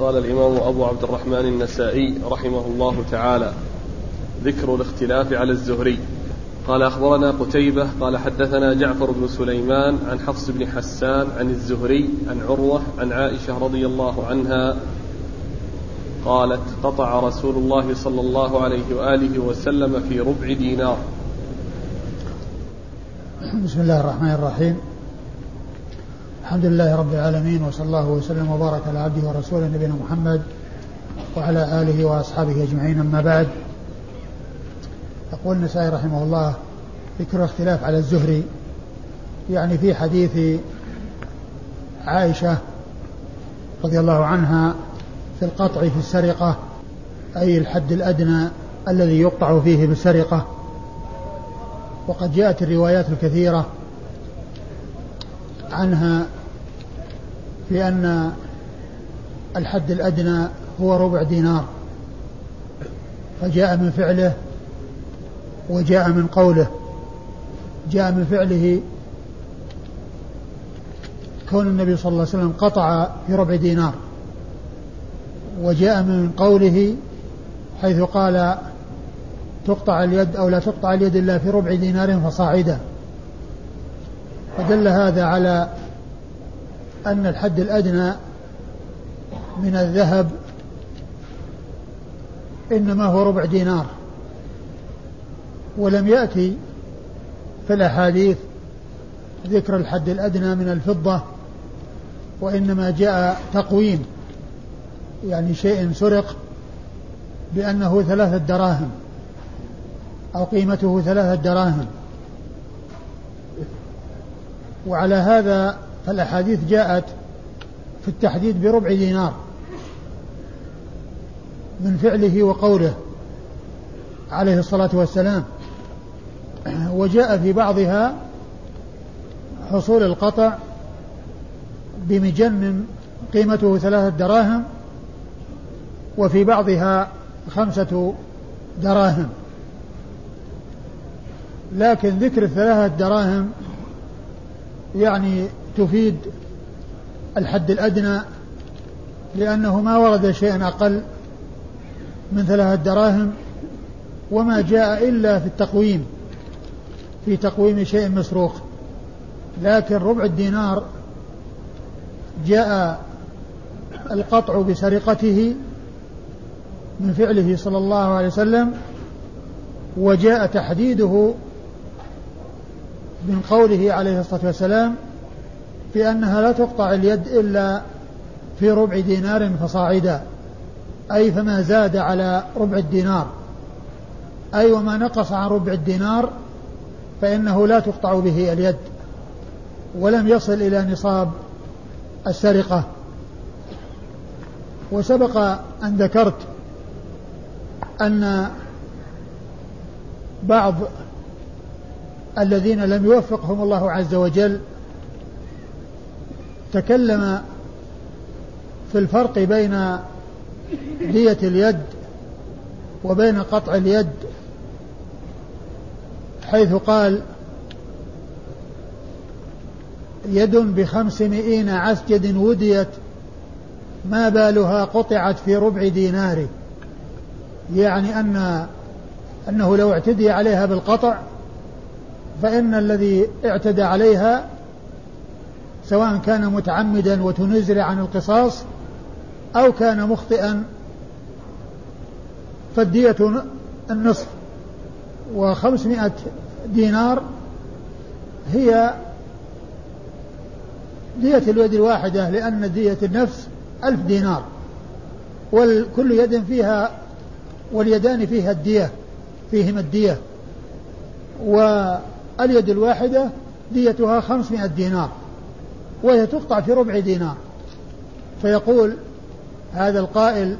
قال الإمام أبو عبد الرحمن النسائي رحمه الله تعالى ذكر الاختلاف على الزهري. قال أخبرنا قتيبة قال حدثنا جعفر بن سليمان عن حفص بن حسان عن الزهري عن عروة عن عائشة رضي الله عنها قالت قطع رسول الله صلى الله عليه وآله وسلم في ربع دينار. بسم الله الرحمن الرحيم. الحمد لله رب العالمين وصلى الله وسلم وبارك على عبده ورسوله نبينا محمد وعلى آله وأصحابه أجمعين. أما بعد يقول النسائي رحمه الله ذكر الاختلاف على الزهري. يعني في حديث عائشة رضي الله عنها في القطع في السرقة أي الحد الأدنى الذي يقطع فيه بالسرقة. وقد جاءت الروايات الكثيرة عنها في أن الحد الأدنى هو ربع دينار. فجاء من فعله وجاء من قوله. جاء من فعله كون النبي صلى الله عليه وسلم قطع في ربع دينار. وجاء من قوله حيث قال تقطع اليد أو لا تقطع اليد إلا في ربع دينار فصاعدا. فدل هذا على أن الحد الأدنى من الذهب إنما هو ربع دينار ولم يأتي في الأحاديث ذكر الحد الأدنى من الفضة وإنما جاء تقويم يعني شيء سرق بأنه ثلاثة دراهم أو قيمته ثلاثة دراهم. وعلى هذا فالأحاديث جاءت في التحديد بربع دينار من فعله وقوله عليه الصلاة والسلام وجاء في بعضها حصول القطع بمجن قيمته ثلاثة دراهم وفي بعضها خمسة دراهم. لكن ذكر الثلاثة دراهم يعني تفيد الحد الأدنى لأنه ما ورد شيء أقل من ثلاثة دراهم وما جاء إلا في التقويم في تقويم شيء مسروق. لكن ربع الدينار جاء القطع بسرقته من فعله صلى الله عليه وسلم وجاء تحديده من قوله عليه الصلاة والسلام في أنها لا تقطع اليد إلا في ربع دينار فصاعدا. أي فما زاد على ربع الدينار. أي وما نقص عن ربع الدينار فإنه لا تقطع به اليد. ولم يصل إلى نصاب السرقة. وسبق أن ذكرت أن بعض الذين لم يوفقهم الله عز وجل تكلم في الفرق بين دية اليد وبين قطع اليد حيث قال يد بخمسمائين عسجد وديت ما بالها قطعت في ربع دينار يعني أن أنه لو اعتدي عليها بالقطع فإن الذي اعتدى عليها سواء كان متعمدا وتنزل عن القصاص أو كان مخطئا فالدية النصف وخمسمائة دينار هي دية اليد الواحدة لأن دية النفس ألف دينار. وكل يد فيها واليدان فيها الدية فيهما الدية. واليد الواحدة ديتها خمسمائة دينار. وهي تقطع في ربع دينار. فيقول هذا القائل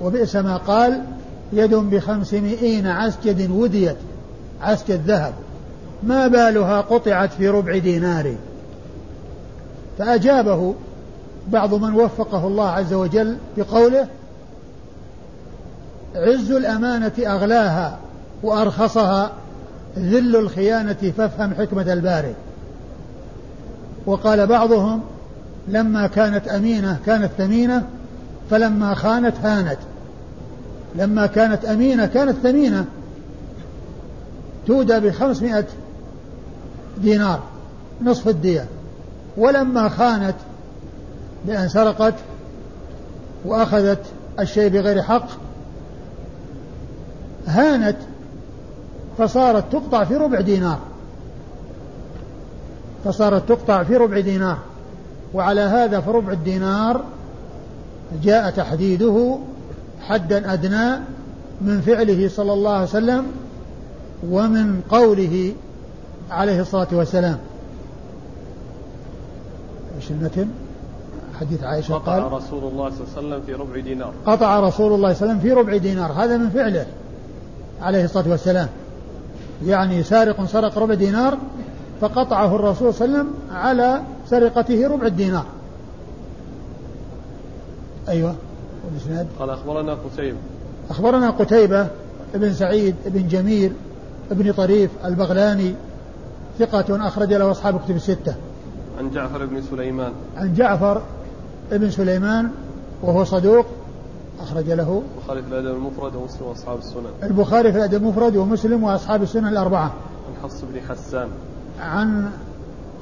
وبئس ما قال يد بخمسمائين عسكد وديت عسكد ذهب. ما بالها قطعت في ربع دينار. فأجابه بعض من وفقه الله عز وجل بقوله عز الأمانة أغلاها وأرخصها ذل الخيانة فافهم حكمة الباري وقال بعضهم لما كانت أمينة كانت ثمينة فلما خانت هانت. لما كانت أمينة كانت ثمينة. تودى بخمسمائة دينار نصف الدية. ولما خانت بأن سرقت وأخذت الشيء بغير حق هانت فصارت تقطع في ربع دينار. فصارت تقطع في ربع دينار. وعلى هذا فربع الدينار جاء تحديده حدا أدنى من فعله صلى الله عليه وسلم ومن قوله عليه الصلاة والسلام. إيش المتن؟ حديث عائشة قطع قال رسول الله صلى الله عليه وسلم في ربع دينار. قطع رسول الله صلى الله عليه وسلم في ربع دينار. هذا من فعله عليه الصلاة والسلام. يعني سارق سرق ربع دينار فقطعه الرسول صلى الله عليه وسلم على سرقته ربع الدينار. أيوة. والإسناد. قال أخبرنا قتيبة. أخبرنا قتيبة ابن سعيد ابن جميل ابن طريف البغلاني ثقة أخرج له أصحاب كتب الستة. عن جعفر بن سليمان. عن جعفر ابن سليمان وهو صدوق أخرج له. البخاري في الأدب المفرد ومسلم وأصحاب السنن. البخاري في الأدب المفرد ومسلم وأصحاب السنن الأربعة. عن حفص بن حسان. عن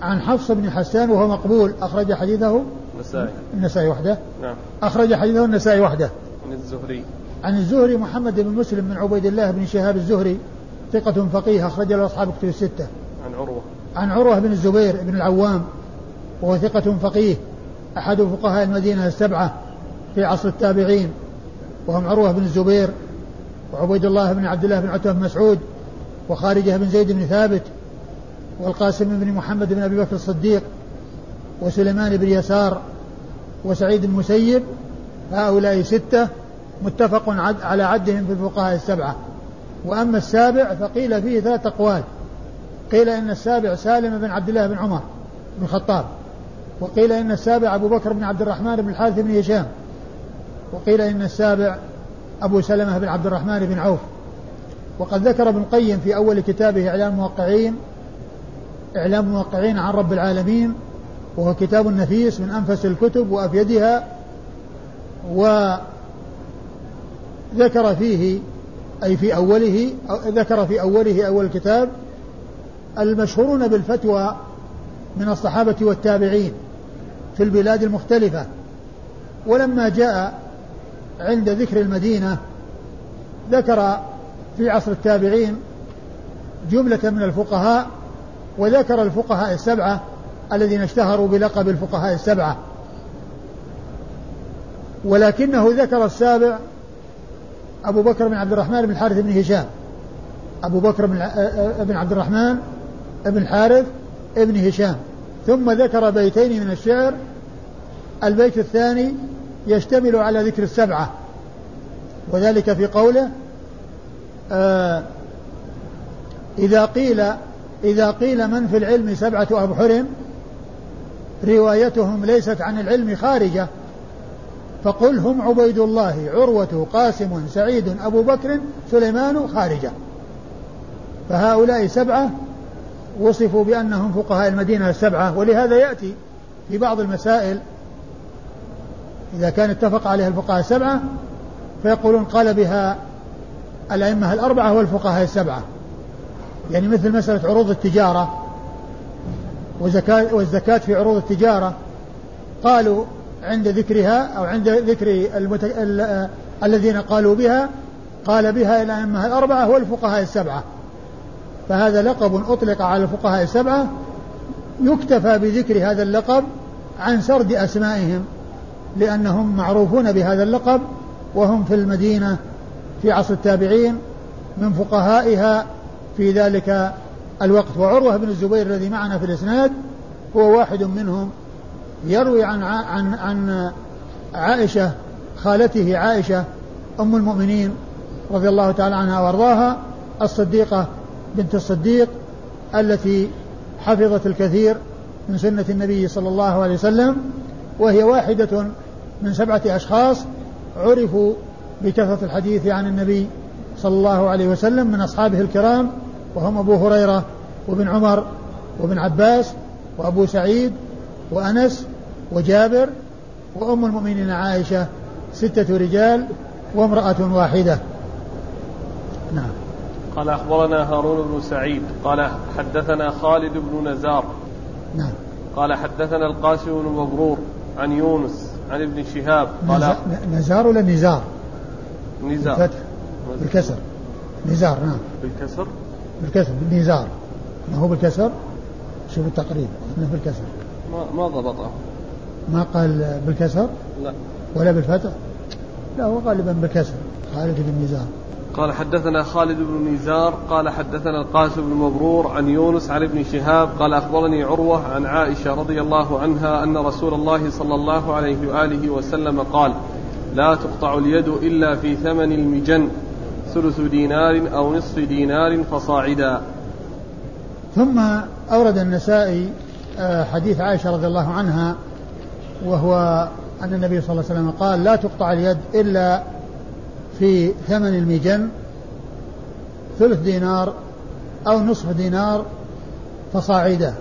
عن حفص بن حسان وهو مقبول. أخرج حديثه النسائي. النسائي وحده. نعم. أخرج حديثه النسائي وحده. عن الزهري. عن الزهري محمد بن مسلم من عبيد الله بن شهاب الزهري ثقة فقيه أخرج له أصحاب كتب الستة. عن عروة. عن عروة بن الزبير بن العوام وهو ثقة فقيه أحد فقهاء المدينة السبعة في عصر التابعين وهم عروة بن الزبير وعبيد الله بن عبد الله بن عتبة بن مسعود وخارجة بن زيد بن ثابت والقاسم بن محمد بن أبي بكر الصديق وسليمان بن يسار وسعيد المسيب هؤلاء ستة متفق على عدهم في الفقهاء السبعة. وأما السابع فقيل فيه ثلاث أقوال. قيل إن السابع سالم بن عبد الله بن عمر بن الخطاب. وقيل إن السابع أبو بكر بن عبد الرحمن بن الحارث بن هشام. وقيل إن السابع أبو سلمة بن عبد الرحمن بن عوف. وقد ذكر ابن القيم في أول كتابه إعلام الموقعين إعلام الموقعين عن رب العالمين وهو كتاب نفيس من أنفس الكتب وأفيدها وذكر فيه أي في أوله ذكر في أوله أول الكتاب المشهورون بالفتوى من الصحابة والتابعين في البلاد المختلفة. ولما جاء عند ذكر المدينة ذكر في عصر التابعين جملة من الفقهاء وذكر الفقهاء السبعة الذين اشتهروا بلقب الفقهاء السبعة. ولكنه ذكر السابع أبو بكر بن عبد الرحمن بن الحارث بن هشام. أبو بكر بن عبد الرحمن بن الحارث بن هشام. ثم ذكر بيتين من الشعر. البيت الثاني يشتمل على ذكر السبعة. وذلك في قوله آه إذا قيل إذا قيل من في العلم سبعة أبحر روايتهم ليست عن العلم خارجة. فقل هم عبيد الله عروة قاسم سعيد أبو بكر سليمان خارجة. فهؤلاء سبعة وصفوا بأنهم فقهاء المدينة السبعة ولهذا يأتي في بعض المسائل. إذا كان اتفق عليها الفقهاء السبعة فيقولون قال بها الأئمة الأربعة والفقهاء السبعة. يعني مثل مسألة عروض التجارة وزكاة والزكاة في عروض التجارة. قالوا عند ذكرها أو عند ذكر المت... ال... الذين قالوا بها قال بها الأئمة الأربعة والفقهاء السبعة. فهذا لقب أطلق على الفقهاء السبعة. يكتفى بذكر هذا اللقب عن سرد أسمائهم لأنهم معروفون بهذا اللقب وهم في المدينة في عصر التابعين من فقهائها في ذلك الوقت. وعروة بن الزبير الذي معنا في الإسناد هو واحد منهم يروي عن عن عن عائشة خالته عائشة أم المؤمنين رضي الله تعالى عنها وأرضاها الصديقة بنت الصديق التي حفظت الكثير من سنة النبي صلى الله عليه وسلم وهي واحدة من سبعة أشخاص عرفوا بكثرة الحديث عن النبي صلى الله عليه وسلم من أصحابه الكرام وهم أبو هريرة وابن عمر وابن عباس وأبو سعيد وأنس وجابر وأم المؤمنين عائشة ستة رجال وامرأة واحدة. نعم. قال أخبرنا هارون بن سعيد قال حدثنا خالد بن نزار. نعم. قال حدثنا القاسم بن مبرور عن يونس عن ابن شهاب قال نزار ولا نزار؟ نزار. بالفتح. بالكسر. نزار نعم. بالكسر؟ بالكسر بالنزار. ما هو بالكسر؟ شوف التقريب إنه بالكسر. ما ما ضبطه. ما قال بالكسر؟ لا. ولا بالفتح؟ لا هو غالبا بالكسر خالد بن نزار. قال حدثنا خالد بن نزار قال حدثنا القاسم بن مبرور عن يونس عن ابن شهاب قال أخبرني عروة عن عائشة رضي الله عنها أن رسول الله صلى الله عليه وآله وسلم قال: لا تقطع اليد إلا في ثمن المجن. ثلث دينار أو نصف دينار فصاعدا. ثم أورد النسائي آه، حديث عائشة رضي الله عنها وهو أن النبي صلى الله عليه وسلم قال: لا تقطع اليد إلا في ثمن المجن ثلث دينار أو نصف دينار فصاعدا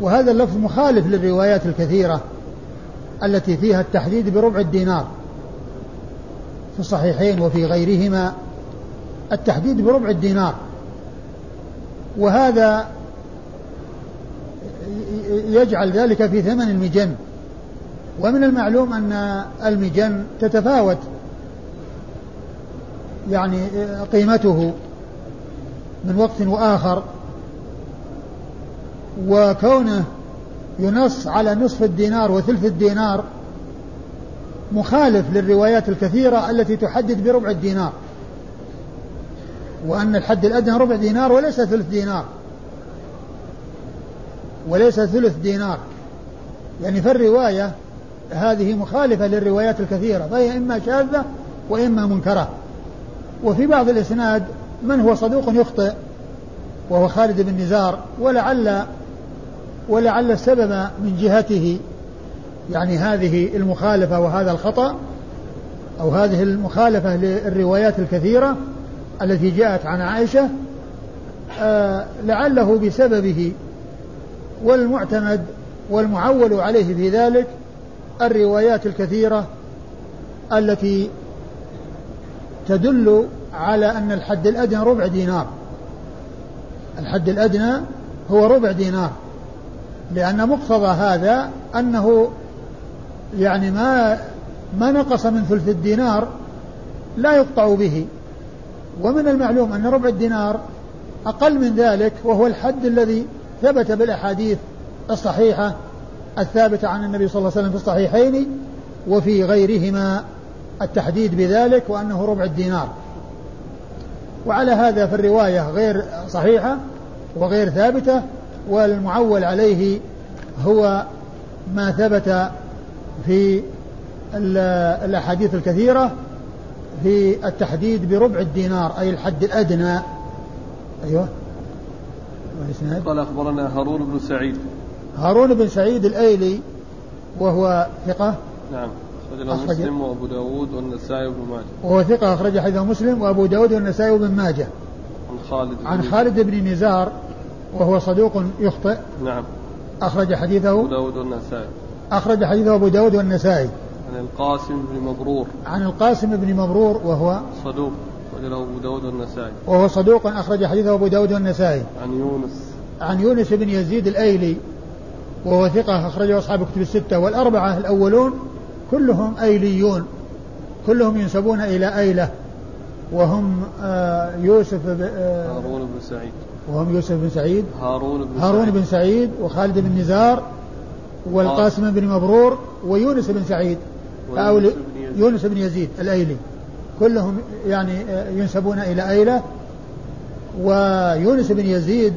وهذا اللفظ مخالف للروايات الكثيرة التي فيها التحديد بربع الدينار في الصحيحين وفي غيرهما التحديد بربع الدينار. وهذا يجعل ذلك في ثمن المجن. ومن المعلوم أن المجن تتفاوت يعني قيمته من وقت وآخر وكونه ينص على نصف الدينار وثلث الدينار مخالف للروايات الكثيرة التي تحدد بربع الدينار. وأن الحد الأدنى ربع دينار وليس ثلث دينار. وليس ثلث دينار. يعني فالرواية هذه مخالفة للروايات الكثيرة. فهي إما شاذة وإما منكرة. وفي بعض الإسناد من هو صدوق يخطئ وهو خالد بن نزار ولعل ولعل السبب من جهته. يعني هذه المخالفة وهذا الخطأ أو هذه المخالفة للروايات الكثيرة التي جاءت عن عائشة آه لعله بسببه والمعتمد والمعول عليه في ذلك الروايات الكثيرة التي تدل على أن الحد الأدنى ربع دينار. الحد الأدنى هو ربع دينار لأن مقتضى هذا أنه يعني ما ما نقص من ثلث الدينار لا يقطع به. ومن المعلوم أن ربع الدينار أقل من ذلك وهو الحد الذي ثبت بالأحاديث الصحيحة الثابتة عن النبي صلى الله عليه وسلم في الصحيحين وفي غيرهما التحديد بذلك وأنه ربع الدينار. وعلى هذا في الرواية غير صحيحة وغير ثابتة والمعول عليه هو ما ثبت في الأحاديث الكثيرة في التحديد بربع الدينار أي الحد الأدنى. أيوه. قال أخبرنا هارون بن سعيد. هارون بن سعيد الأيلي وهو ثقة. نعم. أخرج مسلم وأبو داود والنسائي وابن ماجه. وهو ثقة أخرج حديثه مسلم وأبو داود والنسائي وابن ماجه. عن خالد عن خالد بن نزار وهو صدوق يخطئ. نعم. أخرج حديثه أبو داود والنسائي. أخرج حديثه أبو داود والنسائي. عن القاسم بن مبرور. عن القاسم بن مبرور وهو صدوق أخرجه أبو داود والنسائي. وهو صدوق أخرج حديثه أبو داود والنسائي. عن يونس. عن يونس بن يزيد الأيلي وهو ثقة أخرجه أصحاب كتب الستة والأربعة الأولون كلهم أيليون كلهم ينسبون إلى أيلة وهم آه، يوسف آه، هارون بن سعيد. وهم يوسف بن سعيد هارون بن هارون سعيد. بن سعيد وخالد بن نزار والقاسم بن مبرور ويونس بن سعيد. أو يونس بن يزيد الأيلي. كلهم يعني ينسبون إلى أيلة. ويونس بن يزيد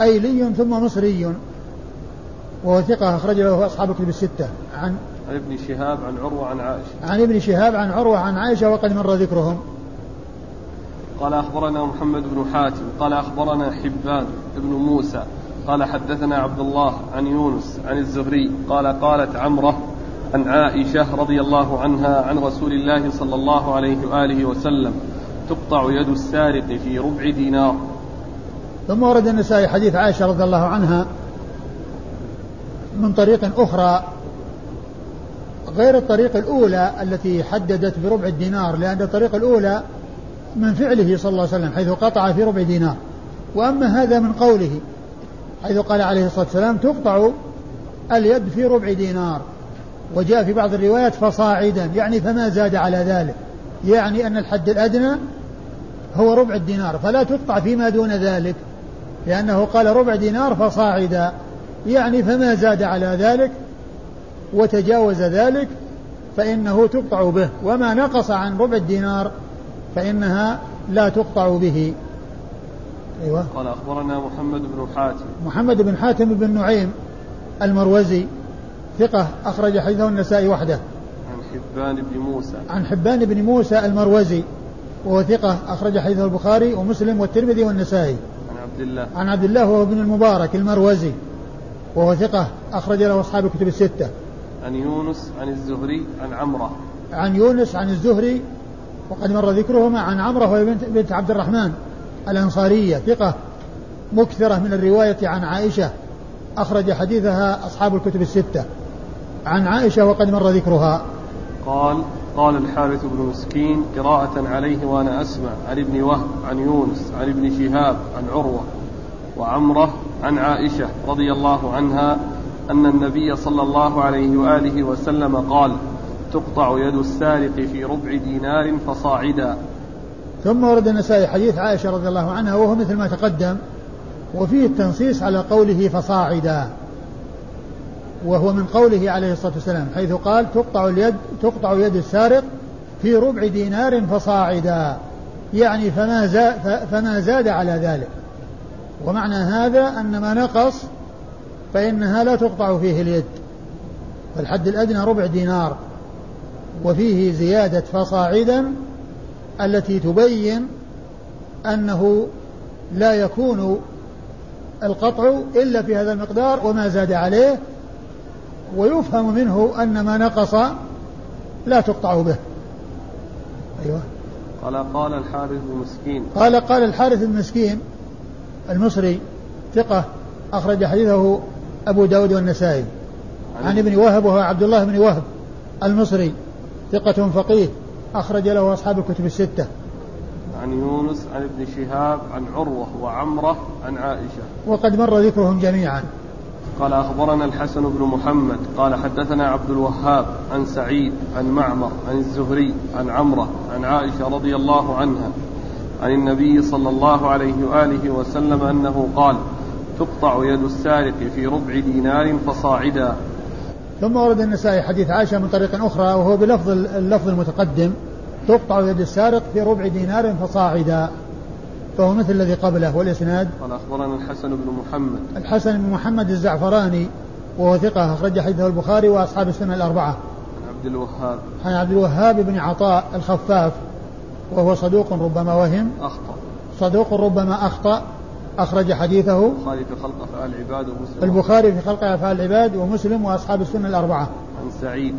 أيلي ثم مصري. وهو ثقة أخرج له أصحاب الكتب الستة. عن عن ابن شهاب عن عروة عن عائشة. عن ابن شهاب عن عروة عن عائشة وقد مر ذكرهم. قال أخبرنا محمد بن حاتم قال أخبرنا حبان بن موسى قال حدثنا عبد الله عن يونس عن الزهري قال قالت عمرة عن عائشة رضي الله عنها عن رسول الله صلى الله عليه وآله وسلم تقطع يد السارق في ربع دينار. ثم ورد النسائي حديث عائشة رضي الله عنها من طريق أخرى غير الطريق الأولى التي حددت بربع الدينار لأن الطريق الأولى من فعله صلى الله عليه وسلم حيث قطع في ربع دينار. وأما هذا من قوله حيث قال عليه الصلاة والسلام تقطع اليد في ربع دينار. وجاء في بعض الروايات فصاعدا يعني فما زاد على ذلك. يعني أن الحد الأدنى هو ربع الدينار فلا تقطع فيما دون ذلك. لأنه قال ربع دينار فصاعدا. يعني فما زاد على ذلك وتجاوز ذلك فإنه تقطع به. وما نقص عن ربع الدينار فإنها لا تقطع به. أيوة. قال أخبرنا محمد بن حاتم. محمد بن حاتم بن نعيم المروزي ثقة أخرج حديثه النسائي وحده. عن حبان بن موسى. عن حبان بن موسى المروزي وهو ثقة أخرج حديثه البخاري ومسلم والترمذي والنسائي. عن عبد الله. عن عبد الله وهو ابن المبارك المروزي وهو ثقة أخرج له أصحاب الكتب الستة. عن يونس عن الزهري عن عمرة. عن يونس عن الزهري وقد مر ذكرهما عن عمرة وهي بنت, بنت عبد الرحمن. الأنصارية ثقة مكثرة من الرواية عن عائشة. أخرج حديثها أصحاب الكتب الستة. عن عائشة وقد مر ذكرها. قال قال الحارث بن مسكين قراءة عليه وأنا أسمع عن ابن وهب عن يونس عن ابن شهاب عن عروة وعمرة عن عائشة رضي الله عنها أن النبي صلى الله عليه وآله وسلم قال تقطع يد السارق في ربع دينار فصاعدا. ثم ورد النسائي حديث عائشة رضي الله عنها وهو مثل ما تقدم وفيه التنصيص على قوله فصاعدا وهو من قوله عليه الصلاة والسلام حيث قال تقطع اليد تقطع يد السارق في ربع دينار فصاعدا. يعني فما زاد, فما زاد على ذلك. ومعنى هذا أن ما نقص فإنها لا تقطع فيه اليد. فالحد الأدنى ربع دينار وفيه زيادة فصاعدا التي تبين أنه لا يكون القطع إلا في هذا المقدار وما زاد عليه ويفهم منه أن ما نقص لا تقطع به. أيوة. قال قال الحارث المسكين قال قال الحارث المسكين المصري ثقة أخرج حديثه أبو داود والنسائي. عن ابن وهب وهو عبد الله بن وهب المصري ثقة فقيه. أخرج له أصحاب الكتب الستة. عن يونس عن ابن شهاب عن عروة وعمرة عن عائشة. وقد مر ذكرهم جميعا. قال أخبرنا الحسن بن محمد. قال حدثنا عبد الوهاب عن سعيد عن معمر عن الزهري عن عمرة عن عائشة رضي الله عنها عن النبي صلى الله عليه وآله وسلم أنه قال تقطع يد السارق في ربع دينار فصاعدا. ثم ورد النسائي حديث عائشة من طريق أخرى وهو بلفظ اللفظ المتقدم تقطع يد السارق في ربع دينار فصاعدا. فهو مثل الذي قبله والإسناد قال أخبرنا الحسن بن محمد. الحسن بن محمد الزعفراني وهو ثقة أخرج حديثه البخاري وأصحاب السنة الأربعة. عن عبد الوهاب. عن عبد الوهاب بن عطاء الخفاف وهو صدوق ربما وهم. أخطأ. صدوق ربما أخطأ. أخرج حديثه البخاري في خلق أفعال العباد ومسلم. البخاري في خلق أفعال العباد ومسلم وأصحاب السنة الأربعة. عن سعيد.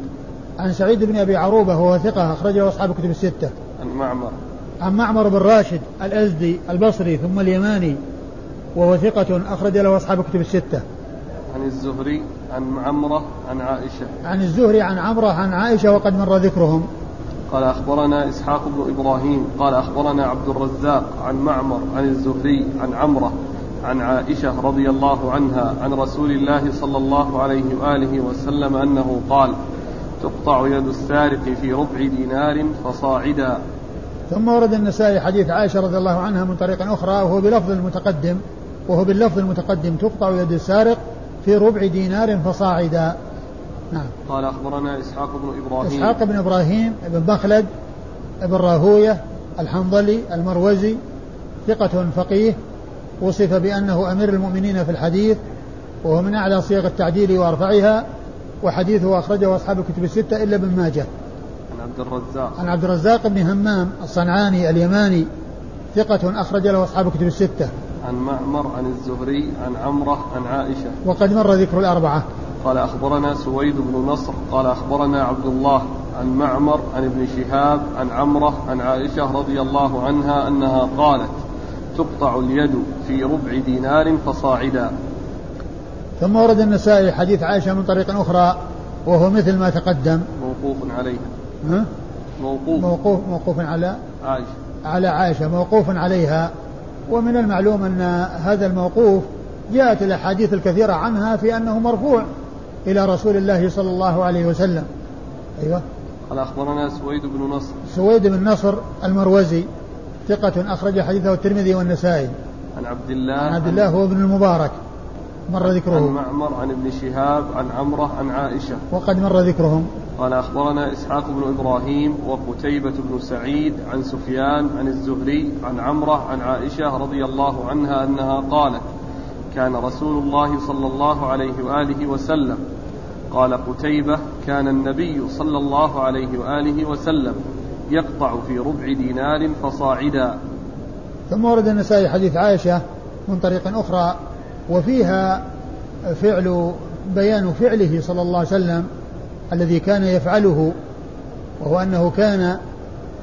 عن سعيد بن أبي عروبة وهو ثقة أخرجه أصحاب الكتب الستة. عن معمر. عن معمر بن راشد الأزدي البصري ثم اليماني وهو ثقة أخرج له أصحاب الكتب الستة. عن الزهري عن عمرة عن عائشة. عن الزهري عن عمرة عن عائشة وقد مر ذكرهم. قال أخبرنا إسحاق بن إبراهيم قال أخبرنا عبد الرزاق عن معمر عن الزهري عن عمرة عن عائشة رضي الله عنها عن رسول الله صلى الله عليه وآله وسلم أنه قال تقطع يد السارق في ربع دينار فصاعدا. ثم ورد النسائي حديث عائشة رضي الله عنها من طريق أخرى وهو بلفظ المتقدم وهو باللفظ المتقدم تقطع يد السارق في ربع دينار فصاعدا. نعم. قال أخبرنا إسحاق بن إبراهيم. إسحاق بن إبراهيم بن مخلد بن راهوية الحنظلي المروزي ثقة فقيه وصف بأنه أمير المؤمنين في الحديث وهو من أعلى صيغ التعديل وأرفعها وحديثه أخرجه أصحاب الكتب الستة إلا ابن ماجه. عن عبد الرزاق. عن عبد الرزاق بن همام الصنعاني اليماني ثقة أخرج له أصحاب الكتب الستة. عن معمر عن الزهري عن عمرة عن عائشة. وقد مر ذكر الأربعة. قال أخبرنا سويد بن نصر قال أخبرنا عبد الله عن معمر عن ابن شهاب عن عمرة عن عائشة رضي الله عنها أنها قالت تقطع اليد في ربع دينار فصاعدا. ثم ورد النسائي حديث عائشة من طريق أخرى وهو مثل ما تقدم. موقوف عليها ها؟ موقوف. موقوف موقوف على عائشة. على عائشة موقوف عليها. ومن المعلوم أن هذا الموقوف جاءت الأحاديث الكثيرة عنها في أنه مرفوع. إلى رسول الله صلى الله عليه وسلم. أيوة. قال أخبرنا سويد بن نصر. سويد بن نصر المروزي ثقة أخرج حديثه الترمذي والنسائي. عن عبد الله عن عبد الله هو ابن المبارك. مر عن ذكره معمر عن ابن شهاب عن عمرة عن عائشة. وقد مر ذكرهم. قال أخبرنا إسحاق بن إبراهيم وقتيبة بن سعيد عن سفيان عن الزهري عن عمرة عن عائشة رضي الله عنها أنها قالت كان رسول الله صلى الله عليه وآله وسلم قال قتيبة كان النبي صلى الله عليه وآله وسلم يقطع في ربع دينار فصاعدا. ثم ورد النسائي حديث عائشة من طريق أخرى وفيها فعل بيان فعله صلى الله عليه وسلم الذي كان يفعله وهو أنه كان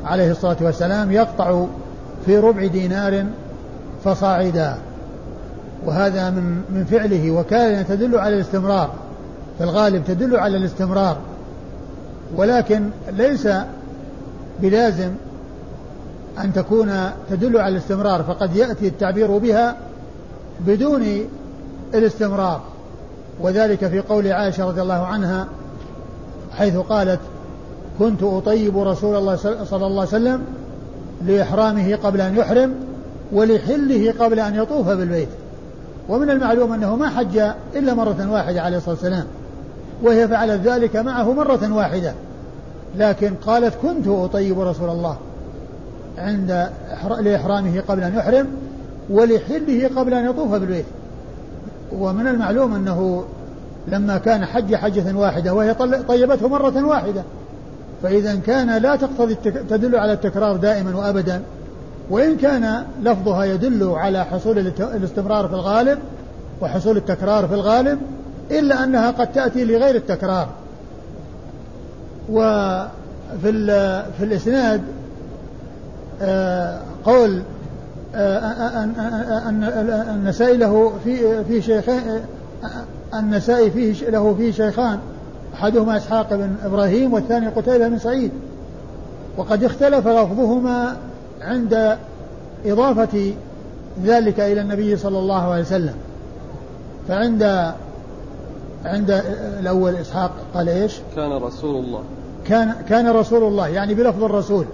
عليه الصلاة والسلام يقطع في ربع دينار فصاعدا. وهذا من من فعله وكان تدل على الاستمرار. في الغالب تدل على الاستمرار ولكن ليس بلازم أن تكون تدل على الاستمرار فقد يأتي التعبير بها بدون الاستمرار وذلك في قول عائشة رضي الله عنها حيث قالت كنت أطيب رسول الله صلى الله عليه وسلم لإحرامه قبل أن يحرم ولحله قبل أن يطوف بالبيت. ومن المعلوم أنه ما حج إلا مرة واحدة عليه الصلاة والسلام. وهي فعلت ذلك معه مرة واحدة. لكن قالت كنت أطيب رسول الله عند لإحرامه قبل أن يحرم ولحله قبل أن يطوف بالبيت. ومن المعلوم أنه لما كان حج حجة واحدة وهي طيبته مرة واحدة. فإذا كان لا تقتضي تدل على التكرار دائما وأبدا. وإن كان لفظها يدل على حصول الاستمرار في الغالب وحصول التكرار في الغالب إلا أنها قد تأتي لغير التكرار. وفي في الإسناد آه، قول آه، أن النسائي له في في شيخين النسائي فيه له فيه شيخان أحدهما إسحاق بن إبراهيم والثاني قتيبة بن سعيد. وقد اختلف لفظهما عند إضافة ذلك إلى النبي صلى الله عليه وسلم. فعند عند الأول إسحاق قال إيش؟ كان رسول الله. كان كان رسول الله يعني بلفظ الرسول.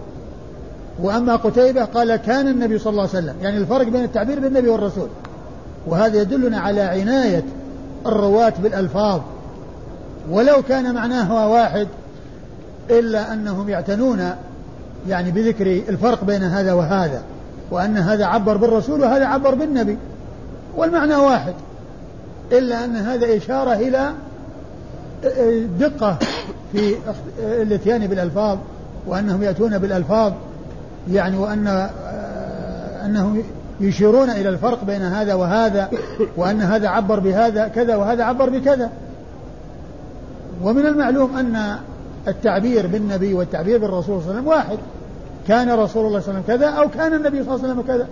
وأما قتيبة قال كان النبي صلى الله عليه وسلم يعني الفرق بين التعبير بالنبي والرسول. وهذا يدلنا على عناية الرواة بالألفاظ. ولو كان معناها واحد إلا أنهم يعتنون يعني بذكر الفرق بين هذا وهذا وأن هذا عبر بالرسول وهذا عبر بالنبي. والمعنى واحد. إلا أن هذا إشارة إلى دقة في الاتيان بالألفاظ وأنهم يأتون بالألفاظ يعني وأن أنهم يشيرون إلى الفرق بين هذا وهذا وأن هذا عبر بهذا كذا وهذا عبر بكذا. ومن المعلوم أن التعبير بالنبي والتعبير بالرسول صلى الله عليه وسلم واحد. كان رسول الله صلى الله عليه وسلم كذا أو كان النبي صلى الله عليه وسلم كذا.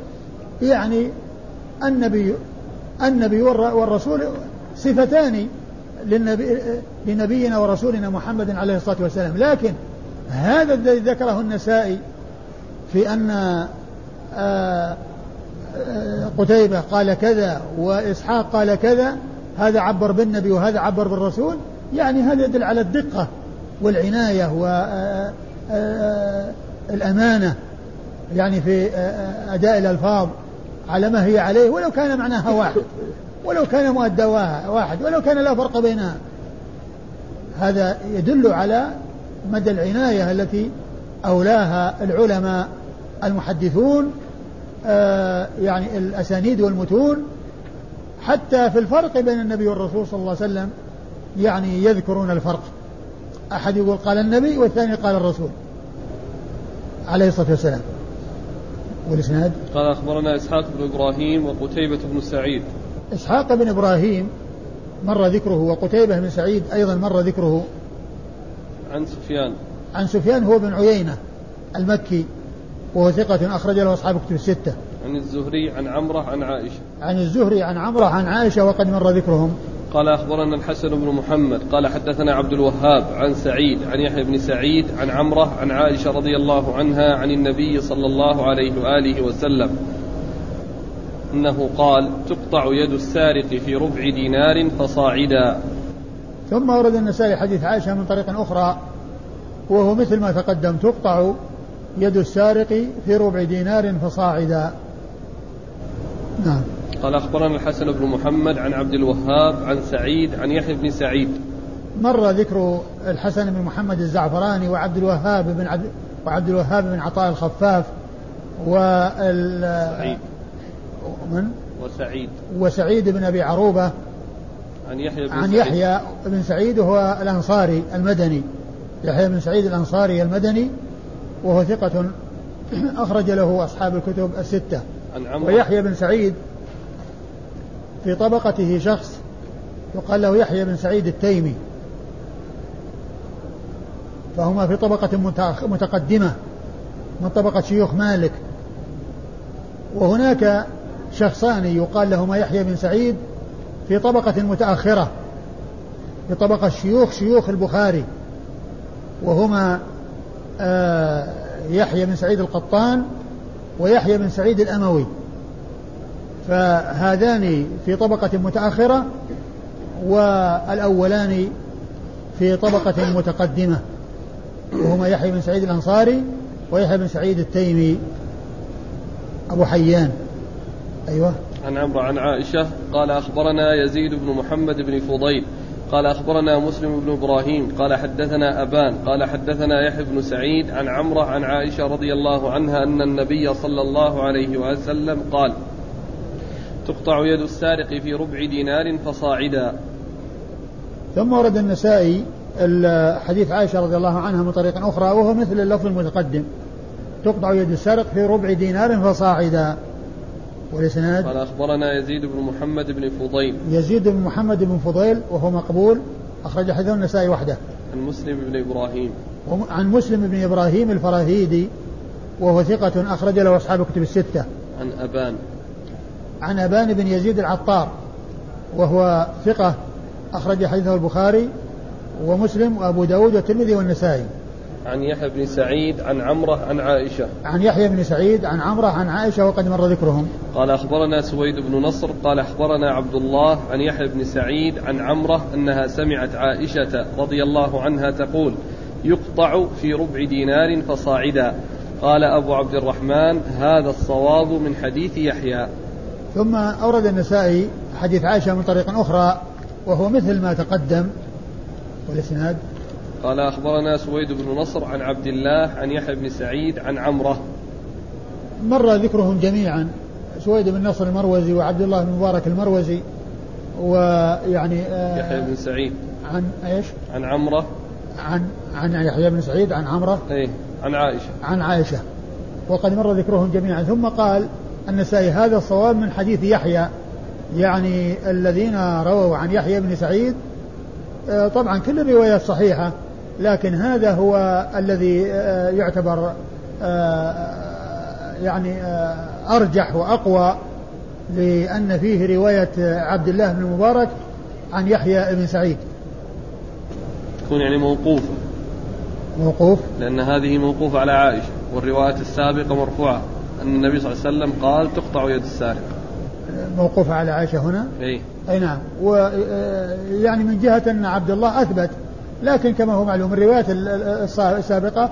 يعني النبي النبي والرسول صفتان للنبي لنبينا ورسولنا محمد عليه الصلاة والسلام. لكن هذا الذي ذكره النسائي في أن آه، آه، قتيبة قال كذا وإسحاق قال كذا هذا عبر بالنبي وهذا عبر بالرسول يعني هذا يدل على الدقة والعناية والأمانة آه، يعني في أداء الألفاظ. على ما هي عليه ولو كان معناها واحد ولو كان مؤدى واحد ولو كان لا فرق بينها هذا يدل على مدى العناية التي أولاها العلماء المحدثون آه يعني الأسانيد والمتون. حتى في الفرق بين النبي والرسول صلى الله عليه وسلم يعني يذكرون الفرق. أحد يقول قال النبي والثاني قال الرسول عليه الصلاة والسلام. والإسناد قال أخبرنا إسحاق بن إبراهيم وقتيبة بن سعيد إسحاق بن إبراهيم مر ذكره وقتيبة بن سعيد أيضا مر ذكره عن سفيان عن سفيان هو بن عيينة المكي وهو ثقة أخرج له أصحاب كتب الستة. عن الزهري عن عمرة عن عائشة. عن الزهري عن عمرة عن عائشة وقد مر ذكرهم. قال أخبرنا الحسن بن محمد قال حدثنا عبد الوهاب عن سعيد عن يحيى بن سعيد عن عمرة عن عائشة رضي الله عنها عن النبي صلى الله عليه وآله وسلم أنه قال تقطع يد السارق في ربع دينار فصاعدا. ثم ورد النسائي حديث عائشة من طريق أخرى وهو مثل ما تقدم تقطع يد السارق في ربع دينار فصاعدا. نعم. قال أخبرنا الحسن بن محمد عن عبد الوهاب عن سعيد عن يحيى بن سعيد. مر ذكر الحسن بن محمد الزعفراني وعبد الوهاب بن عبد وعبد الوهاب بن عطاء الخفاف وال سعيد. من؟ وسعيد. وسعيد بن أبي عروبة. عن يحيى بن عن يحيى بن سعيد وهو الأنصاري المدني. يحيى بن سعيد الأنصاري المدني وهو ثقة أخرج له أصحاب الكتب الستة. عن عمرو. ويحيى بن سعيد في طبقته شخص يقال له يحيى بن سعيد التيمي. فهما في طبقة متقدمة من طبقة شيوخ مالك. وهناك شخصان يقال لهما يحيى بن سعيد في طبقة متأخرة في طبقة شيوخ شيوخ البخاري. وهما آه يحيى بن سعيد القطان ويحيى بن سعيد الأموي. فهذان في طبقة متأخرة والأولان في طبقة متقدمة وهما يحيى بن سعيد الأنصاري ويحيى بن سعيد التيمي. أبو حيان. أيوه. عن عمرو عن عائشة قال أخبرنا يزيد بن محمد بن فضيل قال أخبرنا مسلم بن إبراهيم قال حدثنا أبان قال حدثنا يحيى بن سعيد عن عمرة عن عائشة رضي الله عنها أن النبي صلى الله عليه وسلم قال تقطع يد السارق في ربع دينار فصاعدا. ثم ورد النسائي حديث عائشة رضي الله عنها من طريق أخرى وهو مثل اللفظ المتقدم. تقطع يد السارق في ربع دينار فصاعدا. والإسناد؟ قال أخبرنا يزيد بن محمد بن فضيل. يزيد بن محمد بن فضيل وهو مقبول. أخرج حديث النسائي وحده. عن مسلم بن إبراهيم. عن مسلم بن إبراهيم الفراهيدي وهو ثقة أخرج له أصحاب الكتب الستة. عن أبان. عن أبان بن يزيد العطار وهو ثقة أخرج حديثه البخاري ومسلم وأبو داود والترمذي والنسائي. عن يحيى بن سعيد عن عمرة عن عائشة. عن يحيى بن سعيد عن عمرة عن عائشة وقد مر ذكرهم. قال أخبرنا سويد بن نصر قال أخبرنا عبد الله عن يحيى بن سعيد عن عمرة أنها سمعت عائشة رضي الله عنها تقول يقطع في ربع دينار فصاعدا قال أبو عبد الرحمن هذا الصواب من حديث يحيى ثم أورد النسائي حديث عائشة من طريق أخرى وهو مثل ما تقدم. والإسناد؟ قال أخبرنا سويد بن نصر عن عبد الله عن يحيى بن سعيد عن عمرة. مر ذكرهم جميعا. سويد بن نصر المروزي وعبد الله بن مبارك المروزي ويعني آه يحيى بن سعيد. عن إيش؟ عن عمرة. عن عن يحيى بن سعيد عن عمرة. إيه عن عائشة. عن عائشة. وقد مر ذكرهم جميعا. ثم قال النسائي. هذا الصواب من حديث يحيى. يعني الذين رووا عن يحيى بن سعيد آه، طبعا كل الروايات صحيحة لكن هذا هو الذي آه، يعتبر آه، يعني أرجح وأقوى لأن فيه رواية عبد الله بن المبارك عن يحيى بن سعيد. تكون يعني موقوفة موقوف؟ لأن هذه موقوفة على عائشة والرواية السابقة مرفوعة. أن النبي صلى الله عليه وسلم قال تقطع يد السارق. موقوفة على عائشة هنا؟ أي. أي نعم. ويعني من جهة أن عبد الله أثبت لكن كما هو معلوم الروايات السابقة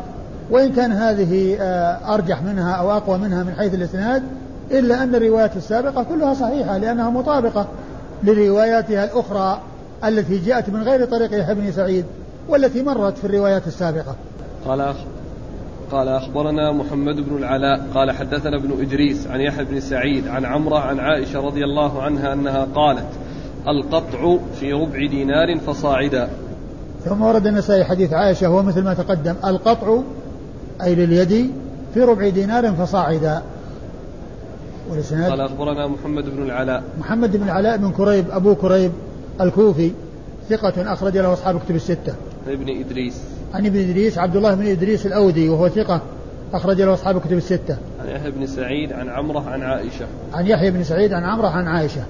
وإن كان هذه آه، أرجح منها أو أقوى منها من حيث الإسناد إلا أن الروايات السابقة كلها صحيحة لأنها مطابقة لرواياتها الأخرى التي جاءت من غير طريق يحيى بن سعيد والتي مرت في الروايات السابقة. قال قال أخبرنا محمد بن العلاء قال حدثنا ابن إدريس عن يحيى بن سعيد عن عمرة عن عائشة رضي الله عنها أنها قالت القطع في ربع دينار فصاعدا. ثم ورد النسائي حديث عائشة هو مثل ما تقدم القطع أي لليد في ربع دينار فصاعدا. والإسناد؟ قال أخبرنا محمد بن العلاء. محمد بن العلاء بن كريب أبو كريب الكوفي ثقة أخرج له أصحاب كتب الستة. ابن إدريس. عن ابن إدريس عبد الله بن إدريس الأودي وهو ثقة أخرج له أصحاب كتب الستة. عن يحيى بن سعيد عن عمرة عن عائشة. عن يحيى بن سعيد عن عمرة عن عائشة.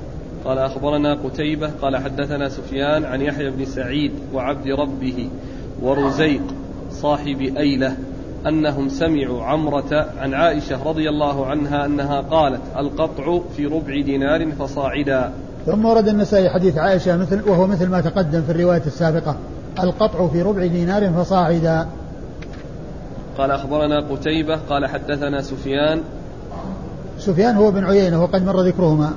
قال أخبرنا قتيبة قال حدثنا سفيان عن يحيى بن سعيد وعبد ربه ورزيق صاحب أيلة أنهم سمعوا عمرة عن عائشة رضي الله عنها أنها قالت القطع في ربع دينار فصاعدا. ثم ورد النسائي حديث عائشة مثل وهو مثل ما تقدم في الرواية السابقة. القطع في ربع دينار فصاعدا. قال أخبرنا قتيبة قال حدثنا سفيان. سفيان هو بن عيينة وقد مر ذكرهما.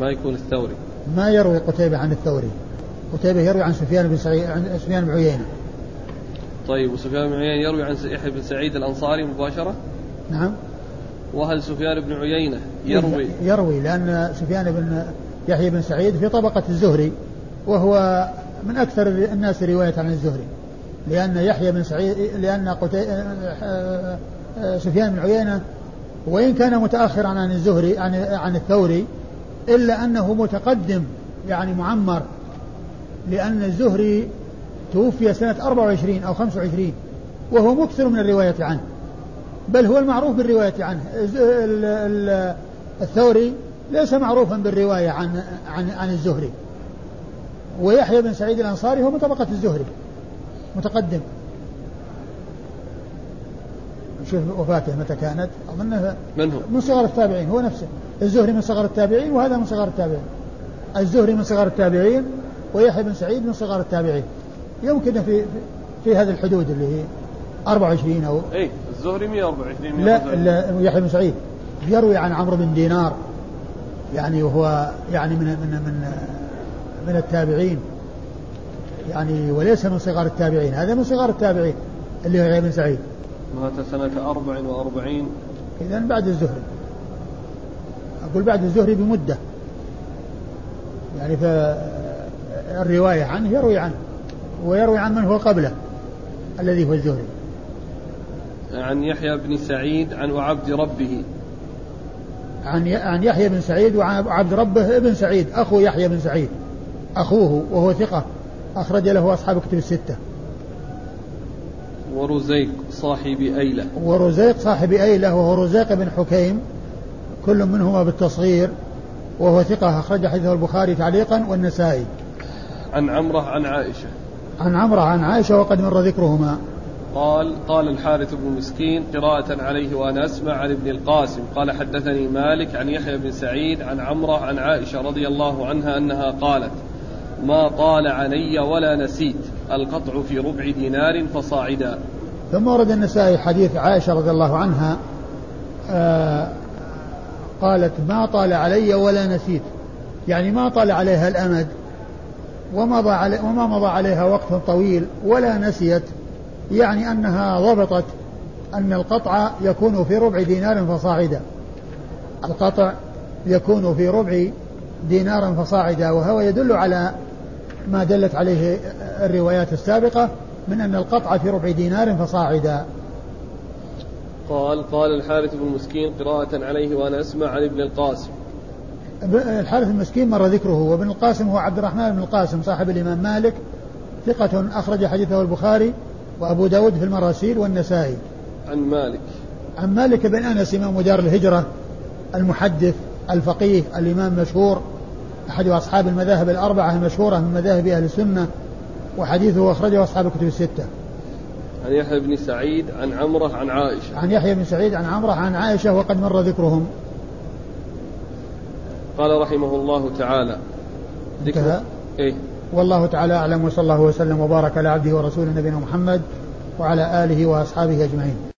ما يكون الثوري. ما يروي قتيبة عن الثوري؟ قتيبة يروي عن سفيان بن سعيد عن سفيان بن عيينة. طيب وسفيان بن عيينة يروي عن يحيى بن سعيد الأنصاري مباشرة؟ نعم. وهل سفيان بن عيينة يروي؟ يروي لأن سفيان بن يحيى بن سعيد في طبقة الزهري وهو من أكثر الناس رواية عن الزهري لأن يحيى بن سعيد لأن. سفيان بن عيينة وإن كان متأخرا عن الزهري عن عن الثوري إلا أنه متقدم يعني معمر لأن الزهري توفي سنة 24 أو 25 وهو مكثر من الرواية عنه بل هو المعروف بالرواية عنه الثوري ليس معروفا بالرواية عن عن عن الزهري ويحيى بن سعيد الأنصاري هو من طبقة الزهري متقدم. شوف وفاته متى كانت؟ أظنها من هو؟ من صغار التابعين هو نفسه. الزهري من صغار التابعين وهذا من صغار التابعين. الزهري من صغار التابعين ويحيى بن سعيد من صغار التابعين. يمكن في في, في هذه الحدود اللي هي 24 أو اي الزهري 124 لا, لا يحيى بن سعيد. يروي عن عمرو بن دينار. يعني وهو يعني من من من من التابعين. يعني وليس من صغار التابعين. هذا من صغار التابعين اللي هو يحيى بن سعيد. مات سنة 44 إذا بعد الزهري. أقول بعد الزهري بمدة. يعني فالرواية عنه يروي عنه ويروي عن من هو قبله الذي هو الزهري. عن يحيى بن سعيد عن وعبد ربه. عن عن يحيى بن سعيد وعبد ربه ابن سعيد أخو يحيى بن سعيد. أخوه وهو ثقة أخرج له أصحاب كتب الستة. ورزيق صاحب أيلة. ورزيق صاحب أيلة وهو رزيق بن حكيم كل منهما بالتصغير وهو ثقة أخرج حديثه البخاري تعليقا والنسائي. عن عمرة عن عائشة. عن عمرة عن عائشة وقد مر ذكرهما. قال قال الحارث بن مسكين قراءة عليه وأنا أسمع عن ابن القاسم. قال حدثني مالك عن يحيى بن سعيد عن عمرة عن عائشة رضي الله عنها أنها قالت ما طال علي ولا نسيت القطع في ربع دينار فصاعدا. ثم ورد النسائي حديث عائشة رضي الله عنها آه قالت ما طال علي ولا نسيت. يعني ما طال عليها الأمد ومضى علي وما مضى عليها وقت طويل ولا نسيت. يعني أنها ضبطت أن القطع يكون في ربع دينار فصاعدا. القطع يكون في ربع دينار فصاعدا وهو يدل على ما دلت عليه الروايات السابقة من أن القطع في ربع دينار فصاعدا. قال قال الحارث بن مسكين قراءة عليه وأنا أسمع عن ابن القاسم. الحارث المسكين مر ذكره وابن القاسم هو عبد الرحمن بن القاسم صاحب الإمام مالك ثقة أخرج حديثه البخاري وأبو داود في المراسيل والنسائي. عن مالك. عن مالك بن أنس إمام دار الهجرة المحدث الفقيه الإمام مشهور أحد أصحاب المذاهب الأربعة المشهورة من مذاهب أهل السنة وحديثه أخرجه أصحاب الكتب الستة. عن يحيى بن سعيد عن عمرة عن عائشة. عن يحيى بن سعيد عن عمرة عن عائشة وقد مر ذكرهم. قال رحمه الله تعالى. انتهى؟ إيه؟ والله تعالى أعلم وصلى الله وسلم وبارك على عبده ورسوله نبينا محمد وعلى آله وأصحابه أجمعين.